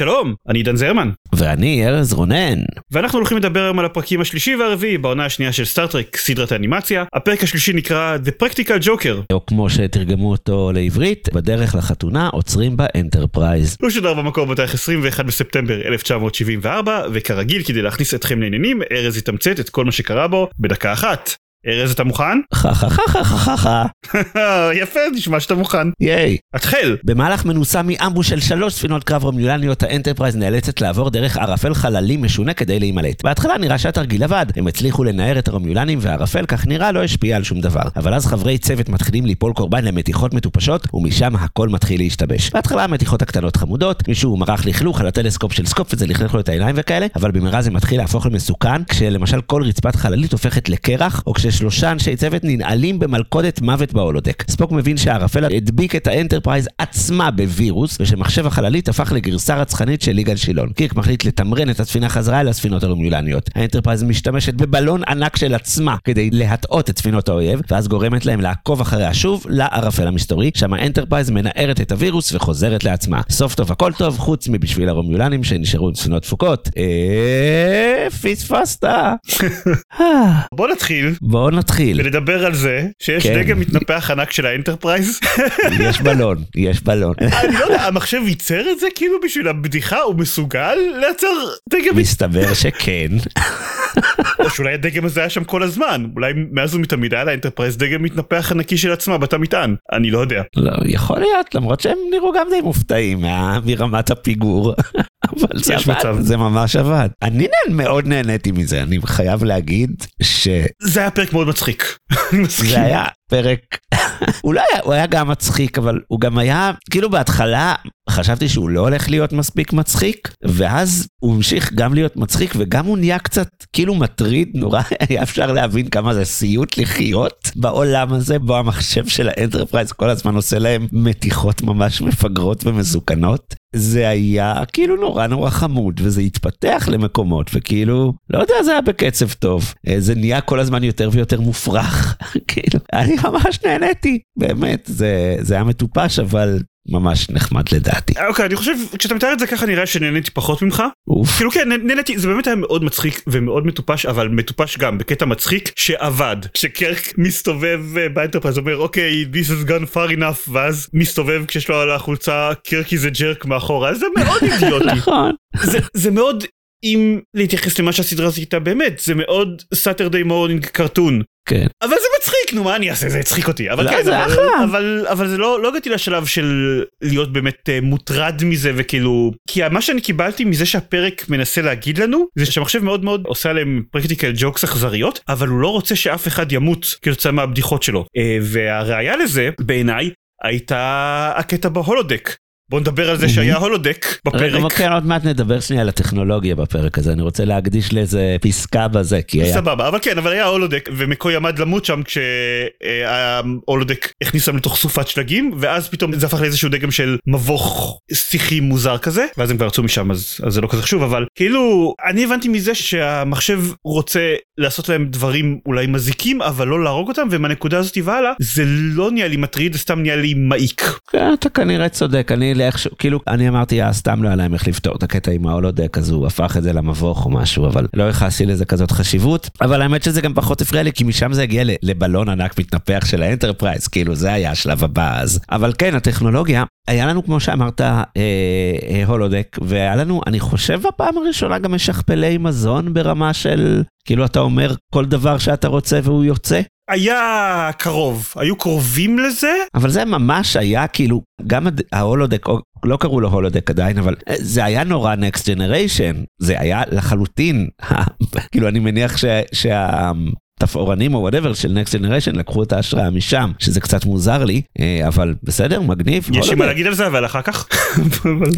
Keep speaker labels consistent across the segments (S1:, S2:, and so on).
S1: שלום, אני עידן זרמן.
S2: ואני ארז רונן.
S1: ואנחנו הולכים לדבר היום על הפרקים השלישי והרביעי בעונה השנייה של סטאר-טרק, סדרת האנימציה. הפרק השלישי נקרא The Practical Joker.
S2: או כמו שתרגמו אותו לעברית, בדרך לחתונה עוצרים באנטרפרייז.
S1: הוא שודר במקור בתאריך 21 בספטמבר 1974, וכרגיל כדי להכניס אתכם לעניינים, ארז יתמצת את כל מה שקרה בו בדקה אחת. ארז אתה מוכן?
S2: חה חה חה חה חה חה
S1: יפה, נשמע שאתה מוכן.
S2: ייי.
S1: התחל.
S2: במהלך מנוסה מאמבוש של שלוש ספינות קרב רומיולניות, האנטרפרייז נאלצת לעבור דרך ערפל חללי משונה כדי להימלט. בהתחלה נראה שהתרגיל עבד, הם הצליחו לנער את הרומיולנים והערפל כך נראה לא השפיע על שום דבר. אבל אז חברי צוות מתחילים ליפול קורבן למתיחות מטופשות, ומשם הכל מתחיל להשתבש. בהתחלה המתיחות הקטנות חמודות, מישהו מרח לכלוך על הטלסקופ של ספוק וזה לכלך לו את העיניים וכאלה, אבל במהרה זה מתחיל להפוך למסוכן, כשלמשל כל רצפת חללית הופכת לקרח, או כששלושה אנשי צוות ננעלים במלכודת מוות ב holodeck. ספוק מבין שהערפל הדביק את האנטרפרייז עצמה בווירוס, ושמחשב החללית הפך לגרסה רצחנית של יגאל שילון. קירק מחליט לתמרן את הספינה חזרה אל הספינות הרומיולניות. האנטרפרייז משתמשת בבלון ענק של עצמה כדי להטעות את ספינות האויב, ואז גורמת להם לעקוב אחריה שוב לערפל המסתורי, שם האנטרפרייז מנערת את הווירוס וחוזרת לעצמה. סוף טוב הכל טוב, חוץ מבשביל הרומיולנים שנשארו עם ספינות דפוקות. אה... פספסת.
S1: בוא נתחיל
S2: בואו נתחיל.
S1: ולדבר על זה שיש
S2: כן.
S1: דגם מתנפח ענק של האנטרפרייז.
S2: יש בלון, יש בלון.
S1: אני לא יודע, המחשב ייצר את זה כאילו בשביל הבדיחה, הוא מסוגל לייצר דגם
S2: מסתבר שכן.
S1: או שאולי הדגם הזה היה שם כל הזמן, אולי מאז ומתמיד היה לאנטרפרייז דגם מתנפח ענקי של עצמה בתא מטען, אני לא יודע.
S2: לא, יכול להיות, למרות שהם נראו גם די מופתעים מה- מרמת הפיגור. אבל זה עבד,
S1: מצב.
S2: זה ממש עבד. אני מאוד נהניתי מזה, אני חייב להגיד שזה
S1: זה היה פרק מאוד מצחיק. מסכים.
S2: היה פרק, הוא לא היה, הוא היה גם מצחיק, אבל הוא גם היה, כאילו בהתחלה חשבתי שהוא לא הולך להיות מספיק מצחיק, ואז הוא המשיך גם להיות מצחיק וגם הוא נהיה קצת כאילו מטריד, נורא היה אפשר להבין כמה זה סיוט לחיות בעולם הזה, בו המחשב של האנטרפרייז כל הזמן עושה להם מתיחות ממש מפגרות ומסוכנות. זה היה כאילו נורא נורא חמוד, וזה התפתח למקומות, וכאילו, לא יודע, זה היה בקצב טוב. אה, זה נהיה כל הזמן יותר ויותר מופרך, כאילו, אני ממש נהניתי, באמת, זה, זה היה מטופש, אבל ממש נחמד לדעתי.
S1: אוקיי, אני חושב, כשאתה מתאר את זה ככה נראה שנהניתי פחות ממך.
S2: אוף.
S1: כאילו כן, נה- נהניתי, זה באמת היה מאוד מצחיק ומאוד מטופש, אבל מטופש גם בקטע מצחיק שעבד. כשקירק מסתובב אה, באנטרפרייז אומר אוקיי, this has gone far enough, ואז מסתובב כשיש לו על החולצה Kirk is a jerk מאחורה, זה מאוד אידיוטי.
S2: נכון.
S1: זה, זה מאוד, אם להתייחס למה שהסדרה הזאת הייתה באמת, זה מאוד Saturday morning cartoon.
S2: כן.
S1: אבל זה מצחיק, נו מה אני אעשה, זה הצחיק אותי. אבל
S2: לא,
S1: כן,
S2: זה
S1: אבל,
S2: אחלה.
S1: אבל, אבל זה לא, לא הגעתי לשלב של להיות באמת uh, מוטרד מזה וכאילו... כי מה שאני קיבלתי מזה שהפרק מנסה להגיד לנו, זה שהמחשב מאוד מאוד עושה עליהם practical jokes אכזריות, אבל הוא לא רוצה שאף אחד ימות כתוצאה מהבדיחות שלו. Uh, והראיה לזה, בעיניי, הייתה הקטע ב holodeck. בוא נדבר על זה שהיה הולודק
S2: רגע,
S1: בפרק.
S2: כן, עוד מעט נדבר שנייה על הטכנולוגיה בפרק הזה, אני רוצה להקדיש לאיזה פסקה בזה, כי היה...
S1: סבבה, אבל כן, אבל היה הולודק, ומקוי עמד למות שם כשההולודק הכניס אותם לתוך סופת שלגים, ואז פתאום זה הפך לאיזשהו דגם של מבוך שיחי מוזר כזה, ואז הם כבר יצאו משם, אז, אז זה לא כזה חשוב, אבל כאילו, אני הבנתי מזה שהמחשב רוצה לעשות להם דברים אולי מזיקים, אבל לא להרוג אותם, ומהנקודה הזאת והלאה, זה לא נהיה לי מטריד, זה סתם נהיה לי מעיק.
S2: כן, אתה כנראה צודק, אני לאיכשהו, כאילו, אני אמרתי, אה, סתם לא היה להם איך לפתור את הקטע עם ה holodeck, אז הוא הפך את זה למבוך או משהו, אבל לא ייחסתי לזה כזאת חשיבות. אבל האמת שזה גם פחות הפריע לי, כי משם זה הגיע לבלון ענק מתנפח של האנטרפרייז, כאילו, זה היה השלב הבא אז. אבל כן, הטכנולוגיה, היה לנו, כמו שאמרת, אה, אה, holodeck, והיה לנו, אני חושב, בפעם הראשונה גם משכפלי מזון ברמה של, כאילו, אתה אומר כל דבר שאתה רוצה והוא יוצא.
S1: היה קרוב, היו קרובים לזה,
S2: אבל זה ממש היה כאילו, גם הד- ה holodeck, או- לא קראו לו holodeck עדיין, אבל אה, זה היה נורא Next Generation, זה היה לחלוטין, כאילו אני מניח שה... שה התפאורנים או whatever של Next Generation לקחו את ההשראה משם, שזה קצת מוזר לי, אה, אבל בסדר, מגניב.
S1: יש לי. מה להגיד על זה אבל אחר כך.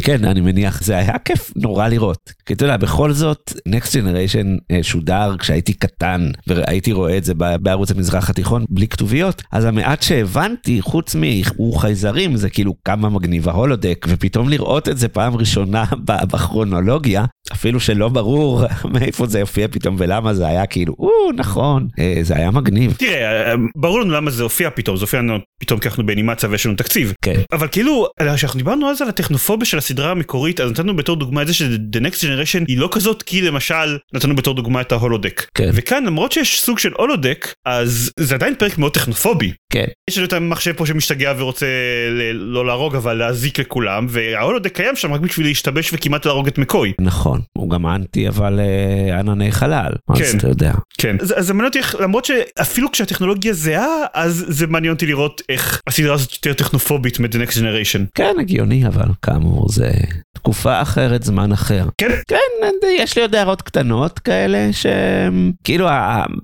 S2: כן, אני מניח, זה היה כיף נורא לראות. כי אתה יודע, בכל זאת, Next Generation אה, שודר כשהייתי קטן, והייתי רואה את זה בערוץ המזרח התיכון בלי כתוביות, אז המעט שהבנתי, חוץ מ"הו חייזרים", זה כאילו כמה מגניב ה holodeck, ופתאום לראות את זה פעם ראשונה בכרונולוגיה, אפילו שלא ברור מאיפה זה יופיע פתאום ולמה זה היה כאילו, או, נכון, אה, זה היה מגניב.
S1: תראה, ברור לנו למה זה הופיע פתאום, זה הופיע לנו פתאום כי אנחנו באנימציה ויש לנו תקציב.
S2: כן.
S1: אבל כאילו, כשאנחנו דיברנו אז על הטכנופוביה של הסדרה המקורית, אז נתנו בתור דוגמה את זה ש-The Next Generation היא לא כזאת, כי למשל נתנו בתור דוגמה את ההולודק.
S2: כן.
S1: וכאן למרות שיש סוג של הולודק, אז זה עדיין פרק מאוד טכנופובי.
S2: כן.
S1: יש לנו את המחשב פה שמשתגע ורוצה ל- לא להרוג אבל להזיק לכולם, וההולודק קיים שם רק בשביל להשתבש וכמעט להרוג את מקוי.
S2: נכון, הוא גם אנטי אבל אה, ענני חלל, אז
S1: כן.
S2: אתה יודע.
S1: כן. אז אז זה מעניין אותי איך, למרות שאפילו כשהטכנולוגיה זהה, אז זה מעניין אותי לראות איך הסדרה הזאת יותר טכנופובית מ- The Next Generation.
S2: כן, הגיוני, אבל כאמור, זה תקופה אחרת, זמן אחר.
S1: כן.
S2: כן, יש לי עוד הערות קטנות כאלה, שהם, כאילו,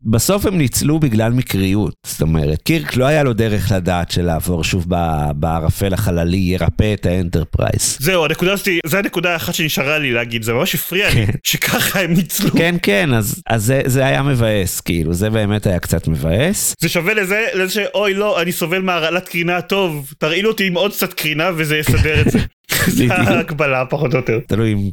S2: בסוף הם ניצלו בגלל מקריות. זאת אומרת, קירק לא היה לו דרך לדעת שלעבור שוב בערפל החללי ירפא את האנטרפרייז.
S1: זהו, הנקודה הזאת, זה הנקודה האחת שנשארה לי להגיד, זה ממש הפריע לי,
S2: כן.
S1: שככה הם ניצלו.
S2: כן, כן, אז, אז זה, זה היה מבאס, כאילו, זה באמת היה קצת מבאס.
S1: זה שווה לזה, לזה שאוי לא, אני סובל מהרעלת קרינה טוב, תרעילו אותי עם עוד קצת קרינה וזה יסדר את זה. ההקבלה פחות או יותר.
S2: תלוי אם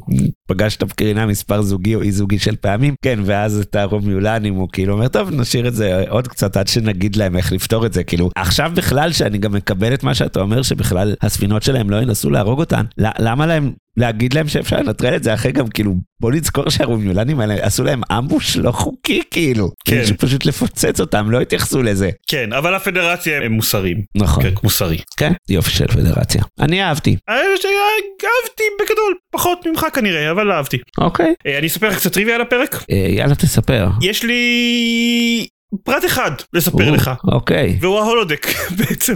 S2: פגשת בקרינה מספר זוגי או אי זוגי של פעמים, כן, ואז את הרומיולנים הוא כאילו אומר, טוב, נשאיר את זה עוד קצת עד שנגיד להם איך לפתור את זה, כאילו, עכשיו בכלל שאני גם מקבל את מה שאתה אומר, שבכלל הספינות שלהם לא ינסו להרוג אותן, למה להם להגיד להם שאפשר לנטרל את זה אחרי גם כאילו בוא נזכור שהרומיולנים האלה עשו להם ambush לא חוקי כאילו,
S1: כן.
S2: כן. פשוט לפוצץ אותם לא התייחסו לזה.
S1: כן, אבל הפדרציה הם מוסריים.
S2: נכון,
S1: כן, מוסרי.
S2: כן, יופי של פדרציה. אני אהבתי,
S1: אה, אהבתי בגדול, פחות ממך כנראה, אבל אהבתי.
S2: אוקיי.
S1: אה, אני אספר לך קצת טריוויה על הפרק.
S2: אה, יאללה תספר.
S1: יש לי פרט אחד לספר לך.
S2: אוקיי.
S1: והוא ה holodeck
S2: בעצם.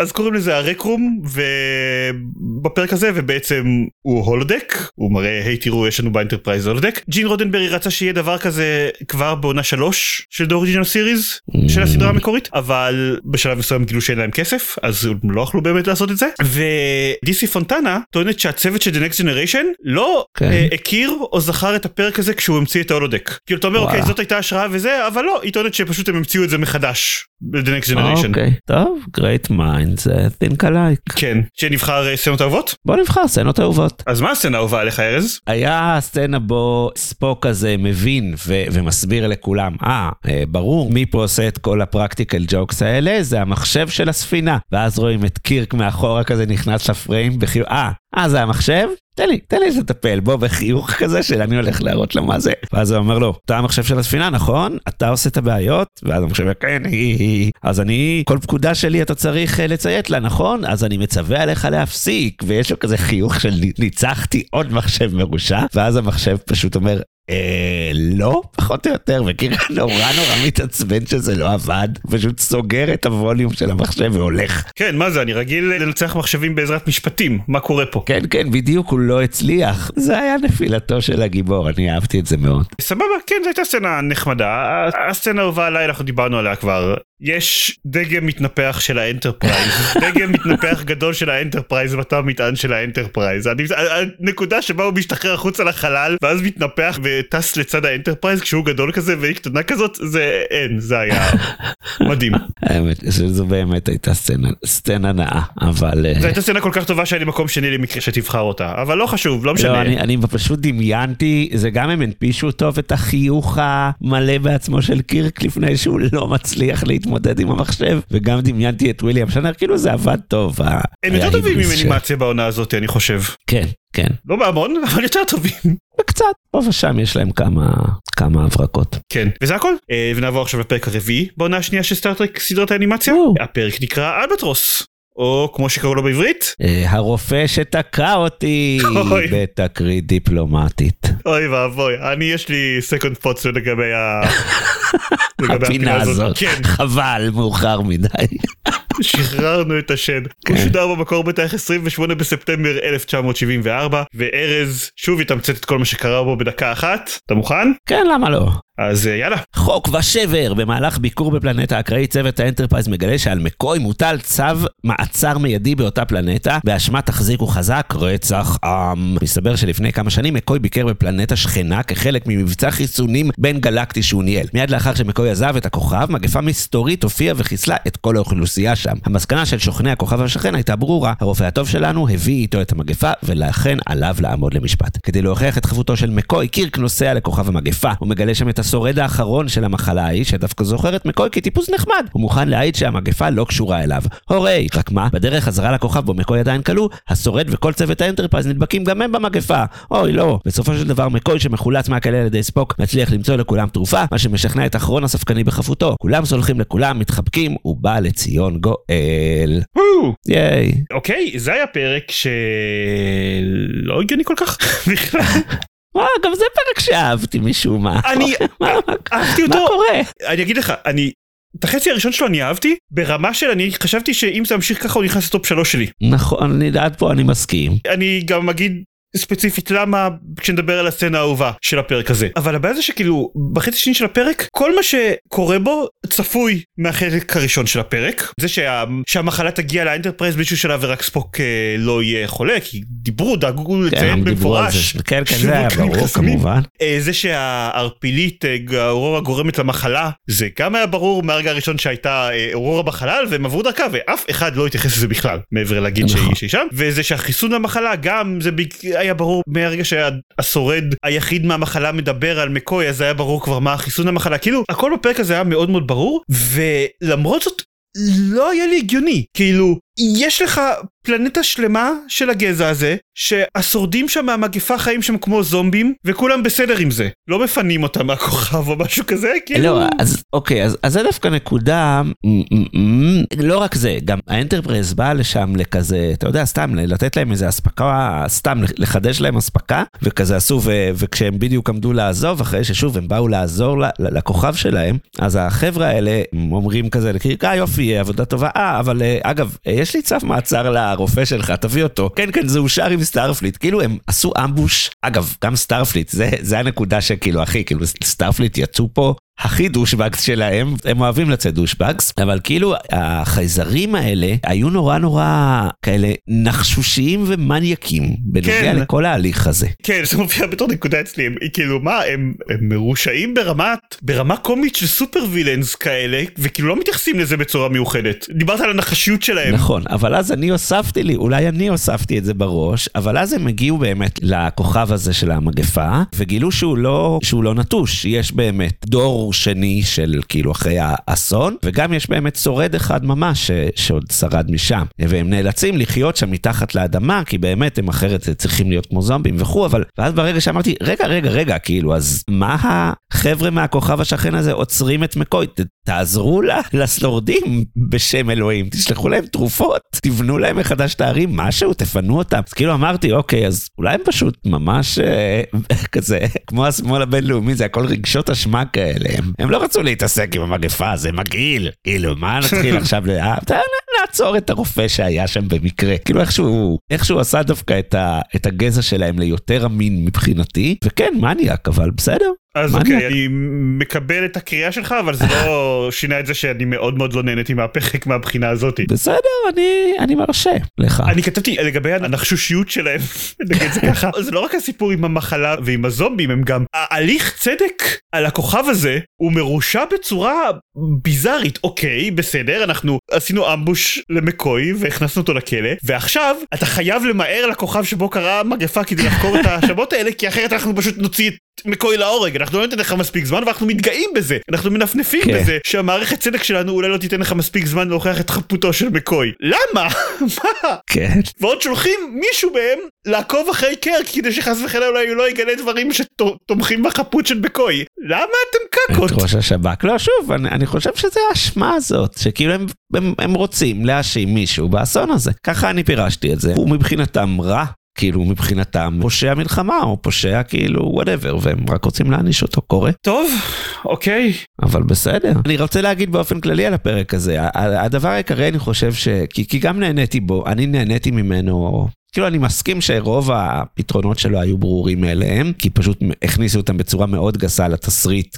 S1: אז קוראים לזה ה rec room ובפרק הזה ובעצם הוא holodeck הוא מראה היי תראו יש לנו באנטרפרייז holodeck ג'ין רודנברי רצה שיהיה דבר כזה כבר בעונה שלוש של The Original Series של הסדרה המקורית אבל בשלב מסוים גילו שאין להם כסף אז הם לא יכלו באמת לעשות את זה ודיסי פונטנה טוענת שהצוות של The Next Generation לא
S2: כן.
S1: אה, הכיר או זכר את הפרק הזה כשהוא המציא את ההולודק כאילו אתה אומר. אוקיי זאת הייתה השראה וזה אבל לא היא טוענת שפשוט הם המציאו את זה מחדש ב-The Next Generation.
S2: אוקיי, טוב, great minds, uh, think alike.
S1: כן, שנבחר אה, סצנות אהובות?
S2: בוא נבחר סצנות אהובות.
S1: אז מה הסצנה האהובה עליך ארז?
S2: היה סצנה בו ספוק כזה מבין ו- ומסביר לכולם, אה, אה, ברור מי פה עושה את כל הפרקטיקל ג'וקס האלה, זה המחשב של הספינה. ואז רואים את קירק מאחורה כזה נכנס לפריים בחיוך, אה, אה זה המחשב? תן לי, תן לי לטפל בו בחיוך כזה של אני הולך להראות לו מה זה. ואז הוא אומר לו, אתה המחשב של הספינה, נכון? אתה עושה את הבעיות? ואז המחשב אומר, כן, היא, היא. אז אני, כל פקודה שלי אתה צריך אה, לציית לה, נכון? אז אני מצווה עליך להפסיק. ויש לו כזה חיוך של ניצחתי עוד מחשב מרושע, ואז המחשב פשוט אומר, לא, פחות או יותר, וקירק נורא נורא מתעצבן שזה לא עבד, פשוט סוגר את הווליום של המחשב והולך.
S1: כן, מה זה, אני רגיל לנצח מחשבים בעזרת משפטים, מה קורה פה?
S2: כן, כן, בדיוק, הוא לא הצליח. זה היה נפילתו של הגיבור, אני אהבתי את זה מאוד.
S1: סבבה, כן, זו הייתה סצנה נחמדה. הסצנה האהובה עליי, אנחנו דיברנו עליה כבר. יש דגם מתנפח של האנטרפרייז, דגם מתנפח גדול של האנטרפרייז בתא המטען של האנטרפרייז. הנקודה שבה הוא משתחרר החוצה לחלל, ואז מתנפח וטס לצד האנטרפרייז כשהוא גדול כזה והיא קטנה כזאת, זה אין, זה היה מדהים.
S2: האמת שזו באמת הייתה סצנה, סצנה נאה, אבל... אה,
S1: זו הייתה סצנה כל כך טובה לי מקום שני למקרה שתבחר אותה, אבל לא חשוב, לא משנה.
S2: לא, אני, אני פשוט דמיינתי, זה גם הם הנפישו טוב את החיוך המלא בעצמו של קירק לפני שהוא לא מצליח להתמודד עם המחשב, וגם דמיינתי את וויליאם שנר, כאילו זה עבד טוב.
S1: הם יותר טובים
S2: של-
S1: מאנימציה בעונה הזאת, אני חושב.
S2: כן, כן,
S1: לא בהמון, אבל יותר טובים.
S2: וקצת, פה ושם יש להם כמה, כמה הברקות.
S1: כן, וזה הכל. אה, ונעבור עכשיו לפרק הרביעי בעונה השנייה של סטארטרק סדרת האנימציה. הפרק נקרא אלבטרוס, או כמו שקראו לו בעברית,
S2: אה, הרופא שתקע אותי. בתקרית דיפלומטית.
S1: אוי ואבוי, אני יש לי second thoughts לגבי ה...
S2: הפינה הזאת,
S1: כן,
S2: חבל, מאוחר מדי.
S1: שחררנו את השד.
S2: כן.
S1: הוא שודר במקור בתאריך 28 בספטמבר 1974, וארז שוב יתמצת את כל מה שקרה בו בדקה אחת. אתה מוכן?
S2: כן, למה לא?
S1: אז אה, יאללה.
S2: חוק וסדר, במהלך ביקור בפלנטה אקראית צוות האנטרפרייז מגלה שעל מקוי מוטל צו מעצר מיידי באותה פלנטה, באשמת תחזיקו חזק רצח עם. מסתבר שלפני כמה שנים מקוי ביקר בפלנטה שכנה כחלק ממבצע חיסונים בין גלקטי שהוא ניהל. מיד לאחר שמקוי עזב את הכוכב, מגפה מסתורית הופיעה וחיסלה את כל האוכלוסייה שם. המסקנה של שוכני הכוכב השכן הייתה ברורה, הרופא הטוב שלנו הביא איתו את המגפה, ולכן עליו לעמוד למשפט. כדי להוכיח את חפותו של מקוי, קירק נוסע לכוכב המגפה. הוא מגלה שם את השורד האחרון של המחלה ההיא, שדווקא זוכר את מקוי כטיפוס נחמד. הוא מוכן להעיד שהמגפה לא קשורה אליו. Hooray! רק מה, בדרך חזרה לכוכב בו מקוי עדיין כלוא, השורד וכל צוות האנטרפרייז נדבקים גם הם במגפה. אוי לא. בסופו של דבר מקוי שמחולץ מהכלא על ידי ספוק, מצליח למצוא לכולם תרופה, מה שמשכנע את אחרון הספקני בחפותו. כולם סולחים לכולם, מתחבקים, ובא לציון גואל. Yay.
S1: אוקיי, זה היה פרק שלא הגיוני כל כך בכלל.
S2: וואו, גם זה פרק שאהבתי משום מה.
S1: אני
S2: מה-
S1: אהבתי
S2: מה
S1: אותו.
S2: קורה?
S1: אני אגיד לך, אני... את החצי הראשון שלו אני אהבתי, ברמה של אני חשבתי שאם זה ימשיך ככה הוא נכנס ל top שלוש שלי.
S2: נכון, אני עד פה אני מסכים.
S1: אני גם אגיד ספציפית למה כשנדבר על הסצנה האהובה של הפרק הזה. אבל הבעיה זה שכאילו בחצי השני של הפרק כל מה שקורה בו צפוי מהחלק הראשון של הפרק. זה שה, שהמחלה תגיע לאנטרפרייז באיזשהו שלב ורק ספוק אה, לא יהיה חולה כי דיברו דאגו
S2: כן,
S1: לציין במפורש.
S2: כן, כן, זה היה ברור. כמובן.
S1: אה, זה שהערפילית אה, האורורה גורמת למחלה זה גם היה ברור מהרגע הראשון שהייתה אה, אורורה בחלל והם עברו דרכה ואף אחד לא התייחס לזה בכלל מעבר להגיד שהיא
S2: נכון.
S1: שהיא שם וזה שהחיסון למחלה גם זה היה ברור מהרגע שהשורד היחיד מהמחלה מדבר על מקוי אז היה ברור כבר מה החיסון למחלה. כאילו הכל בפרק הזה היה מאוד מאוד ברור ולמרות זאת לא היה לי הגיוני. כאילו יש לך פלנטה שלמה של הגזע הזה שהשורדים שם מהמגפה חיים שם כמו זומבים וכולם בסדר עם זה. לא מפנים אותם מהכוכב או משהו כזה כאילו.
S2: לא, אז אוקיי, אז אז זה דווקא נקודה, לא רק זה, גם האנטרפרייז באה לשם לכזה, אתה יודע, סתם לתת להם איזה אספקה, סתם לחדש להם אספקה, וכזה עשו, ו- וכשהם בדיוק עמדו לעזוב, אחרי ששוב הם באו לעזור ל- ל- לכוכב שלהם, אז החבר'ה האלה אומרים כזה אה יופי, עבודה טובה, אה, אבל אה, אגב, אה, יש לי צו מעצר לרופא שלך, תביא אותו. כן, כן, זה אושר עם סטארפליט, כאילו הם עשו ambush, אגב, גם סטארפליט, זה, זה הנקודה שכאילו, אחי, כאילו, סטארפליט יצאו פה. הכי דושבגס שלהם, הם אוהבים לצאת דושבגס, אבל כאילו החייזרים האלה היו נורא נורא כאלה נחשושיים ומניאקים בנוגע
S1: כן.
S2: לכל ההליך הזה.
S1: כן זה מופיע בתור נקודה אצלי הם כאילו מה הם, הם מרושעים ברמת ברמה קומית של סופר וילאנס כאלה וכאילו לא מתייחסים לזה בצורה מיוחדת דיברת על הנחשיות שלהם
S2: נכון, אבל אז אני הוספתי לי, אולי אני הוספתי את זה בראש, אבל אז הם הגיעו באמת לכוכב הזה של המגפה, וגילו שהוא לא, שהוא לא נטוש, יש באמת דור שני של כאילו אחרי האסון, וגם יש באמת שורד אחד ממש ש, שעוד שרד משם, והם נאלצים לחיות שם מתחת לאדמה, כי באמת הם אחרת צריכים להיות כמו זומבים וכו', אבל, ואז ברגע שאמרתי, רגע, רגע, רגע, כאילו, אז מה החבר'ה מהכוכב השכן הזה עוצרים את מקוי? תעזרו לה, לשורדים בשם אלוהים, תשלחו להם תרופות, תבנו להם מחדש את הערים, משהו, תפנו אותם. אז כאילו אמרתי, אוקיי, אז אולי הם פשוט ממש אה, כזה, כמו השמאל הבינלאומי, זה הכל רגשות אשמה כאלה. הם, הם לא רצו להתעסק עם המגפה, זה מגעיל. כאילו, מה נתחיל עכשיו, ל- אה, ת- נעצור את הרופא שהיה שם במקרה. כאילו איכשהו, איכשהו עשה דווקא את, ה, את הגזע שלהם ליותר אמין מבחינתי, וכן, מניאק, אבל בסדר.
S1: אז. אוקיי אני מקבל את הקריאה שלך אבל זה לא שינה את זה שאני מאוד מאוד לא נהניתי מהפרק מהבחינה הזאתי.
S2: בסדר, אני, אני מרשה לך.
S1: אני כתבתי לגבי הנחשושיות שלהם, נגיד זה ככה, זה לא רק הסיפור עם המחלה ועם הזומבים, הם גם, ההליך צדק על הכוכב הזה הוא מרושע בצורה ביזארית, אוקיי, בסדר, אנחנו עשינו אמבוש למקוי והכנסנו אותו לכלא, ועכשיו אתה חייב למהר לכוכב שבו קרה מגפה כדי לחקור את ההאשמות האלה, כי אחרת אנחנו פשוט נוציא את מקוי להורג, אנחנו לא ניתן לך מספיק זמן ואנחנו מתגאים בזה, אנחנו מנפנפים
S2: כן.
S1: בזה שהמערכת צדק שלנו אולי לא תיתן לך מספיק זמן להוכיח את חפותו של מקוי. למה? מה?
S2: כן.
S1: ועוד שולחים מישהו מהם לעקוב אחרי קרק כדי שחס וחלילה אולי הוא לא יגלה דברים שתומכים בחפות של מקוי. למה אתם קקות?
S2: את ראש השב"כ. לא, שוב, אני, אני חושב שזה האשמה הזאת, שכאילו הם, הם, הם רוצים להאשים מישהו באסון הזה. ככה אני פירשתי את זה. הוא מבחינתם רע. כאילו מבחינתם פושע מלחמה או פושע כאילו whatever והם רק רוצים להעניש אותו קורה
S1: טוב, אוקיי.
S2: אבל בסדר. אני רוצה להגיד באופן כללי על הפרק הזה, הדבר העיקרי אני חושב ש... כי, כי גם נהניתי בו, אני נהניתי ממנו כאילו אני מסכים שרוב הפתרונות שלו היו ברורים מאליהם, כי פשוט הכניסו אותם בצורה מאוד גסה לתסריט,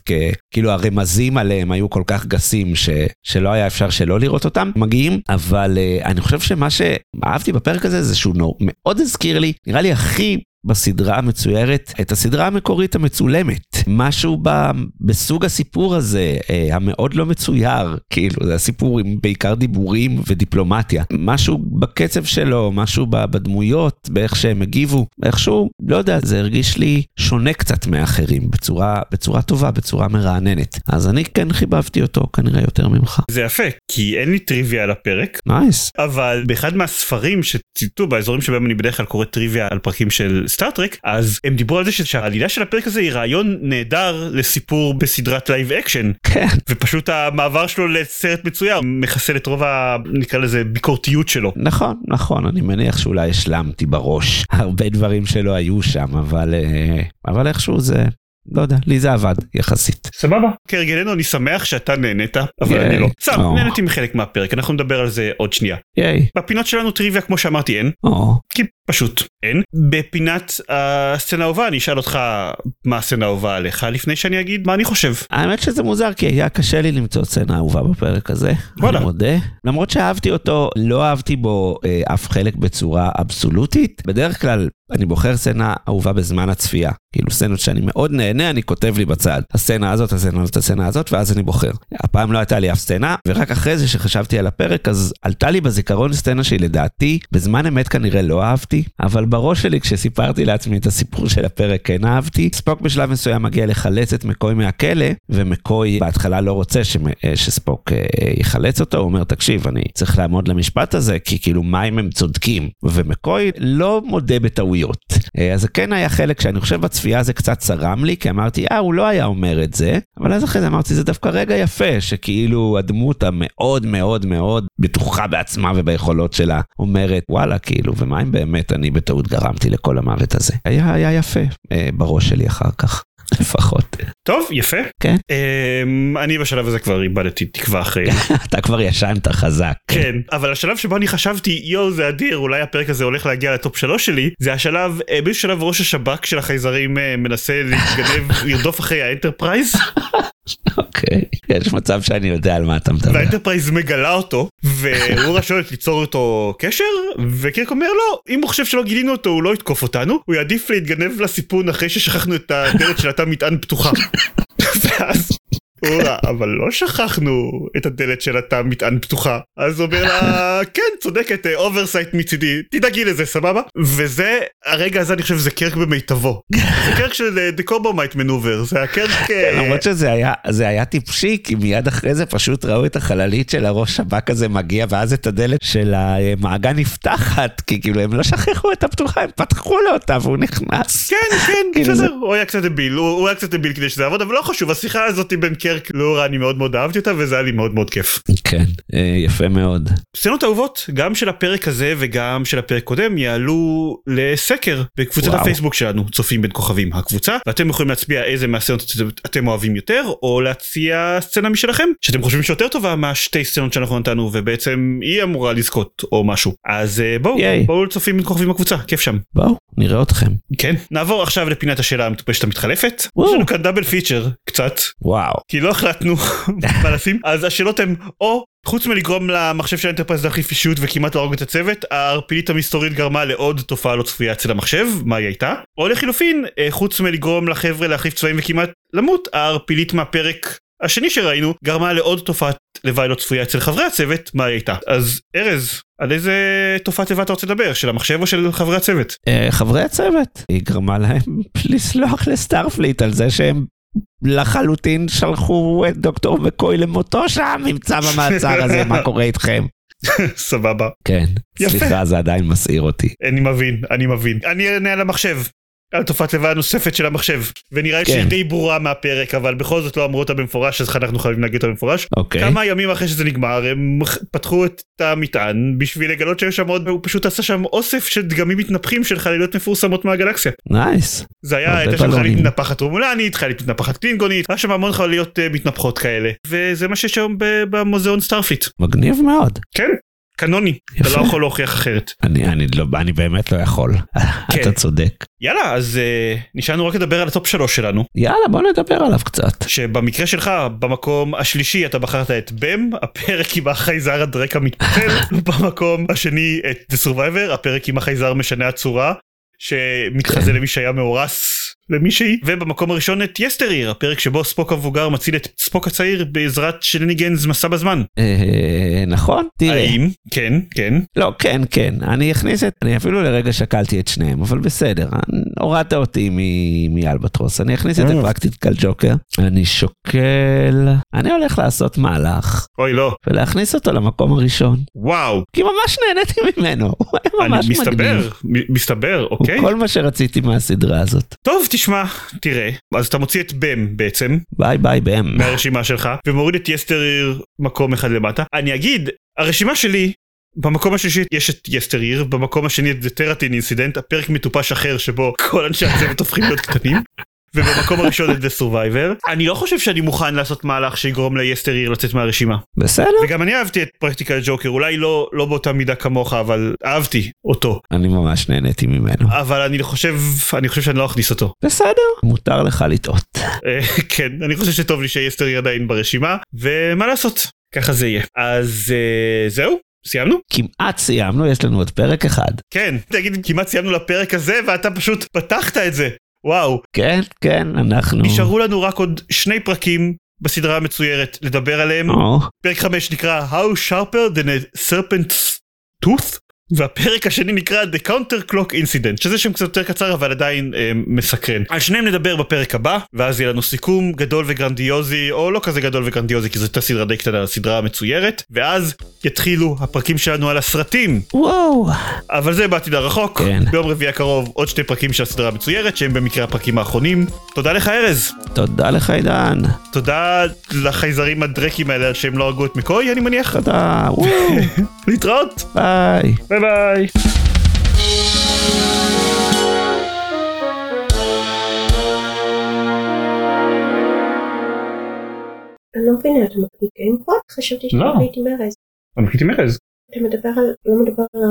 S2: כאילו הרמזים עליהם היו כל כך גסים ש, שלא היה אפשר שלא לראות אותם מגיעים, אבל uh, אני חושב שמה שאהבתי בפרק הזה זה שהוא מאוד הזכיר לי, נראה לי הכי בסדרה המצוירת את הסדרה המקורית המצולמת. משהו ב, בסוג הסיפור הזה, אה, המאוד לא מצויר, כאילו, זה הסיפור עם בעיקר דיבורים ודיפלומטיה. משהו בקצב שלו, משהו בדמויות, באיך שהם הגיבו, איכשהו, לא יודע, זה הרגיש לי שונה קצת מאחרים, בצורה, בצורה טובה, בצורה מרעננת. אז אני כן חיבבתי אותו, כנראה יותר ממך.
S1: זה יפה, כי אין לי טריוויה על הפרק.
S2: Nice. Nice.
S1: אבל באחד מהספרים שציטטו, באזורים שבהם אני בדרך כלל קורא טריוויה על פרקים של סטארטרק, אז הם דיברו על זה שהעלילה של הפרק הזה היא רעיון נהדר לסיפור בסדרת live action.
S2: כן.
S1: ופשוט המעבר שלו לסרט מצויר מחסל את רוב ה... נקרא לזה ביקורתיות שלו.
S2: נכון, נכון, אני מניח שאולי השלמתי בראש. הרבה דברים שלא היו שם, אבל, אה, אבל איכשהו זה לא יודע, לי זה עבד יחסית.
S1: סבבה. כהרגלנו אני שמח שאתה נהנית, אבל אני לא. סתם, נהניתי מחלק מהפרק, אנחנו נדבר על זה עוד שנייה.
S2: ייי.
S1: בפינות שלנו טריוויה כמו שאמרתי אין. כי פשוט אין. בפינת הסצנה האהובה אני אשאל אותך מה הסצנה האהובה עליך לפני שאני אגיד מה אני חושב.
S2: האמת שזה מוזר כי היה קשה לי למצוא סצנה אהובה בפרק הזה. וואלה. אני מודה. למרות שאהבתי אותו, לא אהבתי בו אה, אף חלק בצורה אבסולוטית. בדרך כלל אני בוחר סצנה אהובה בזמן הצפייה. כאילו סצנות שאני מאוד נהנה, אני כותב לי בצד. הסצנה הזאת, הסצנה הזאת, הסצנה הזאת, ואז אני בוחר. הפעם לא הייתה לי אף סצנה, ורק אחרי זה שחשבתי על הפרק, אז עלתה לי בזיכרון סצנה שהיא לדעתי, בזמן אמת כנראה לא אהבתי, אבל בראש שלי כשסיפרתי לעצמי את הסיפור של הפרק כן אהבתי. ספוק בשלב מסוים מגיע לחלץ את מקוי מהכלא, ומקוי בהתחלה לא רוצה ש... שספוק אה, יחלץ אותו, הוא אומר, תקשיב, אני צריך לעמוד למשפט הזה, כי כאילו, מה אם הם צודקים? ומקוי לא מודה בטעויות. אה, אז זה כן היה חלק שאני חושב בצפייה זה קצת צרם לי, כי אמרתי, אה, הוא לא היה אומר את זה, אבל אז אחרי זה אמרתי, זה דווקא רגע יפה, שכאילו הדמות המאוד מאוד מאוד בטוחה בעצמה וביכולות שלה אומרת, וואלה, כאילו, ומה אם באמת אני בטעות גרמתי לכל המוות הזה? היה, היה יפה אה, בראש שלי אחר כך. לפחות.
S1: טוב יפה.
S2: כן.
S1: Um, אני בשלב הזה כבר איבדתי תקווה אחרי.
S2: אתה כבר ישנת חזק.
S1: כן אבל השלב שבו אני חשבתי יואו זה אדיר אולי הפרק הזה הולך להגיע ל top שלוש שלי זה השלב אה, באיזשהו שלב ראש השב"כ של החייזרים אה, מנסה להתגנב לרדוף אחרי האנטרפרייז.
S2: אוקיי יש מצב שאני יודע על מה אתה מדבר.
S1: והאנטרפרייז מגלה אותו והוא שואלת ליצור איתו קשר וקירק אומר לא אם הוא חושב שלא גילינו אותו הוא לא יתקוף אותנו הוא יעדיף להתגנב לסיפון אחרי ששכחנו את הדלת של התא מטען פתוחה. ואז אוהורה, אבל לא שכחנו את הדלת של התא מטען פתוחה. אז הוא אומר לה, כן, צודקת, oversight מצידי, תדאגי לזה, סבבה? וזה, הרגע הזה אני חושב שזה קירק במיטבו. זה קירק של The Corbomite Maneuver, זה הקירק...
S2: אה, למרות שזה היה, זה היה טיפשי, כי מיד אחרי זה פשוט ראו את החללית של הראש שב"כ הזה מגיע, ואז את הדלת של המעגן נפתחת, כי כאילו הם לא שכחו את הפתוחה, הם פתחו לו אותה והוא נכנס.
S1: כן, כן, כאילו בסדר, הוא היה קצת דביל, הוא היה קצת דביל כדי שזה יעבוד, אבל לא חשוב, השיחה הזאת בין קרק קרק לורה אני מאוד מאוד אהבתי אותה וזה היה לי מאוד מאוד כיף.
S2: כן אה, יפה מאוד.
S1: סצנות אהובות גם של הפרק הזה וגם של הפרק קודם יעלו לסקר בקבוצת וואו. הפייסבוק שלנו צופים בין כוכבים הקבוצה ואתם יכולים להצביע איזה מהסצנות אתם אוהבים יותר או להציע סצנה משלכם שאתם חושבים שיותר טובה מהשתי סצנות שאנחנו נתנו ובעצם היא אמורה לזכות או משהו אז אה, בואו בואו צופים בין כוכבים הקבוצה כיף שם.
S2: בואו נראה אתכם.
S1: כן נעבור עכשיו לפינת השאלה המטופשת המתחלפת. יש לנו כאן double feature קצת.
S2: וואו.
S1: כי לא החלטנו מה לשים אז השאלות הן או חוץ מלגרום למחשב של האנטרפרייז להחליף אישיות וכמעט להרוג את הצוות הערפילית המסתורית גרמה לעוד תופעה לא צפויה אצל המחשב מה היא הייתה? או לחילופין אה, חוץ מלגרום לחבר'ה להחליף צבעים וכמעט למות הערפילית מהפרק השני שראינו גרמה לעוד תופעת לוואי לא צפויה אצל חברי הצוות מה היא הייתה? אז ארז על איזה תופעת לוואי אתה רוצה לדבר? של המחשב או של חברי הצוות?
S2: אה, חברי הצוות? היא גרמה להם לסלוח לסטארפליט על זה שהם לחלוטין שלחו את דוקטור מקוי למותו שם, נמצא במעצר הזה, מה קורה איתכם?
S1: סבבה.
S2: כן, סליחה, זה עדיין מסעיר אותי.
S1: אני מבין, אני מבין. אני אענה על המחשב. על תופעת לוואי הנוספת של המחשב ונראה לי כן. שהיא די ברורה מהפרק אבל בכל זאת לא אמרו אותה במפורש אז אנחנו חייבים להגיד אותה במפורש.
S2: אוקיי.
S1: כמה ימים אחרי שזה נגמר הם פתחו את המטען בשביל לגלות שיש שם עוד הוא פשוט עשה שם אוסף של דגמים מתנפחים של חלליות מפורסמות מהגלקסיה.
S2: Nice.
S1: זה היה הייתה שם חללית מתנפחת רומולנית חללית מתנפחת קלינגונית היה שם המון חלליות uh, מתנפחות כאלה וזה מה שיש היום במוזיאון סטארפליט.
S2: מגניב מאוד.
S1: כן קנוני, אתה. לא יכול להוכיח אחרת.
S2: אני, אני, לא, אני באמת לא יכול. אתה צודק.
S1: יאללה, אז uh, נשארנו רק לדבר על ה top שלוש שלנו,
S2: יאללה, בוא נדבר עליו קצת.
S1: שבמקרה שלך, במקום השלישי אתה בחרת את בם, הפרק עם החייזר הדרק המתפתל, במקום השני את The Survivor, הפרק עם החייזר משנה הצורה, שמתחזה
S2: כן.
S1: למי שהיה מאורס למישהי, ובמקום הראשון את יסטריר, הפרק שבו ספוק המבוגר מציל את ספוק הצעיר בעזרת שניניגנס מסע בזמן.
S2: אה, נכון? תראה.
S1: האם? כן, כן.
S2: לא, כן, כן. אני אכניס את... אני אפילו לרגע שקלתי את שניהם, אבל בסדר. הורדת אותי מ- מ Albatross. אני אכניס את
S1: אה.
S2: ה Practical Joker. אני שוקל... אני הולך לעשות מהלך,
S1: אוי לא.
S2: ולהכניס אותו למקום הראשון.
S1: וואו.
S2: כי ממש נהניתי ממנו. הוא היה
S1: אני
S2: ממש
S1: מסתבר,
S2: מגניב.
S1: מ- מסתבר,
S2: הוא
S1: אוקיי.
S2: כל מה שרציתי מהסדרה הזאת.
S1: טוב, תשמע, תראה, אז אתה מוציא את בם בעצם,
S2: ביי ביי בם.
S1: מהרשימה שלך, ומוריד את Yesteryear מקום אחד למטה. אני אגיד, הרשימה שלי, במקום השלישי יש את Yesteryear, במקום השני את The Terratin Incident, הפרק מטופש אחר שבו כל אנשי הצוות הופכים להיות קטנים. ובמקום הראשון את The Survivor. אני לא חושב שאני מוכן לעשות מהלך שיגרום ל Yesteryear לצאת מהרשימה.
S2: בסדר.
S1: וגם אני אהבתי את Practical Joker, אולי לא, לא באותה מידה כמוך, אבל אהבתי אותו.
S2: אני ממש נהניתי ממנו.
S1: אבל אני חושב, אני חושב שאני לא אכניס אותו.
S2: בסדר. מותר לך לטעות.
S1: אה, כן, אני חושב שטוב לי שיסטריר עדיין ברשימה, ומה לעשות, ככה זה יהיה. אז אה, זהו, סיימנו?
S2: כמעט סיימנו, יש לנו עוד פרק אחד.
S1: כן, תגיד, כמעט סיימנו לפרק הזה, ואתה פשוט פתחת את זה. וואו,
S2: כן, כן, אנחנו...
S1: נשארו לנו רק עוד שני פרקים בסדרה המצוירת לדבר עליהם.
S2: או,
S1: פרק 5 נקרא How Sharper than a Serpent's Tooth, והפרק השני נקרא The Counter Clock Incident, שזה שם קצת יותר קצר אבל עדיין אה, מסקרן. על שניהם נדבר בפרק הבא, ואז יהיה לנו סיכום גדול וגרנדיוזי, או לא כזה גדול וגרנדיוזי כי זו הייתה סדרה די קטנה, סדרה מצוירת, ואז יתחילו הפרקים שלנו על הסרטים.
S2: וואו.
S1: אבל זה בעתיד הרחוק,
S2: כן.
S1: ביום רביעי הקרוב עוד שני פרקים של הסדרה המצוירת, שהם במקרה הפרקים האחרונים. תודה לך ארז,
S2: תודה לך עידן.
S1: תודה לחייזרים הדרקים האלה שהם לא הרגו את מקוי אני מניח.
S2: תודה. וואו.
S1: להתראות,
S2: ביי.
S1: ביי ביי.
S3: אני לא מבינה, אתה מקליט גיימפוד? חשבתי שאתה
S1: לא.
S3: מקליט עם ארז.
S1: אני מקליט עם ארז.
S3: אתה מדבר על, לא מדבר על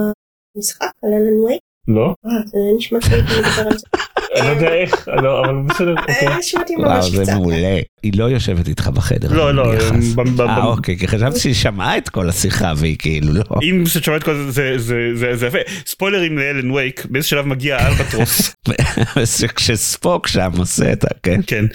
S3: המשחק, על אלן וייק?
S1: לא.
S3: אה, זה נשמע שהייתי מדבר על זה.
S1: אני לא יודע איך, לא, אבל בסדר, אוקיי.
S3: אה, שמעתי
S2: וואו,
S3: ממש
S2: זה
S3: קצת.
S2: מעולה. היא לא יושבת איתך בחדר.
S1: לא, לא,
S2: אה,
S1: ב-
S2: אוקיי, כי חשבתי שהיא שמעה את כל השיחה והיא כאילו לא.
S1: אם שומעת כל זה, זה- זה- זה זה יפה. ספוילרים לאלן וייק, באיזה שלב מגיע האלבטרוס,
S2: כשספוק שם עושה את ה... כן.
S1: כן,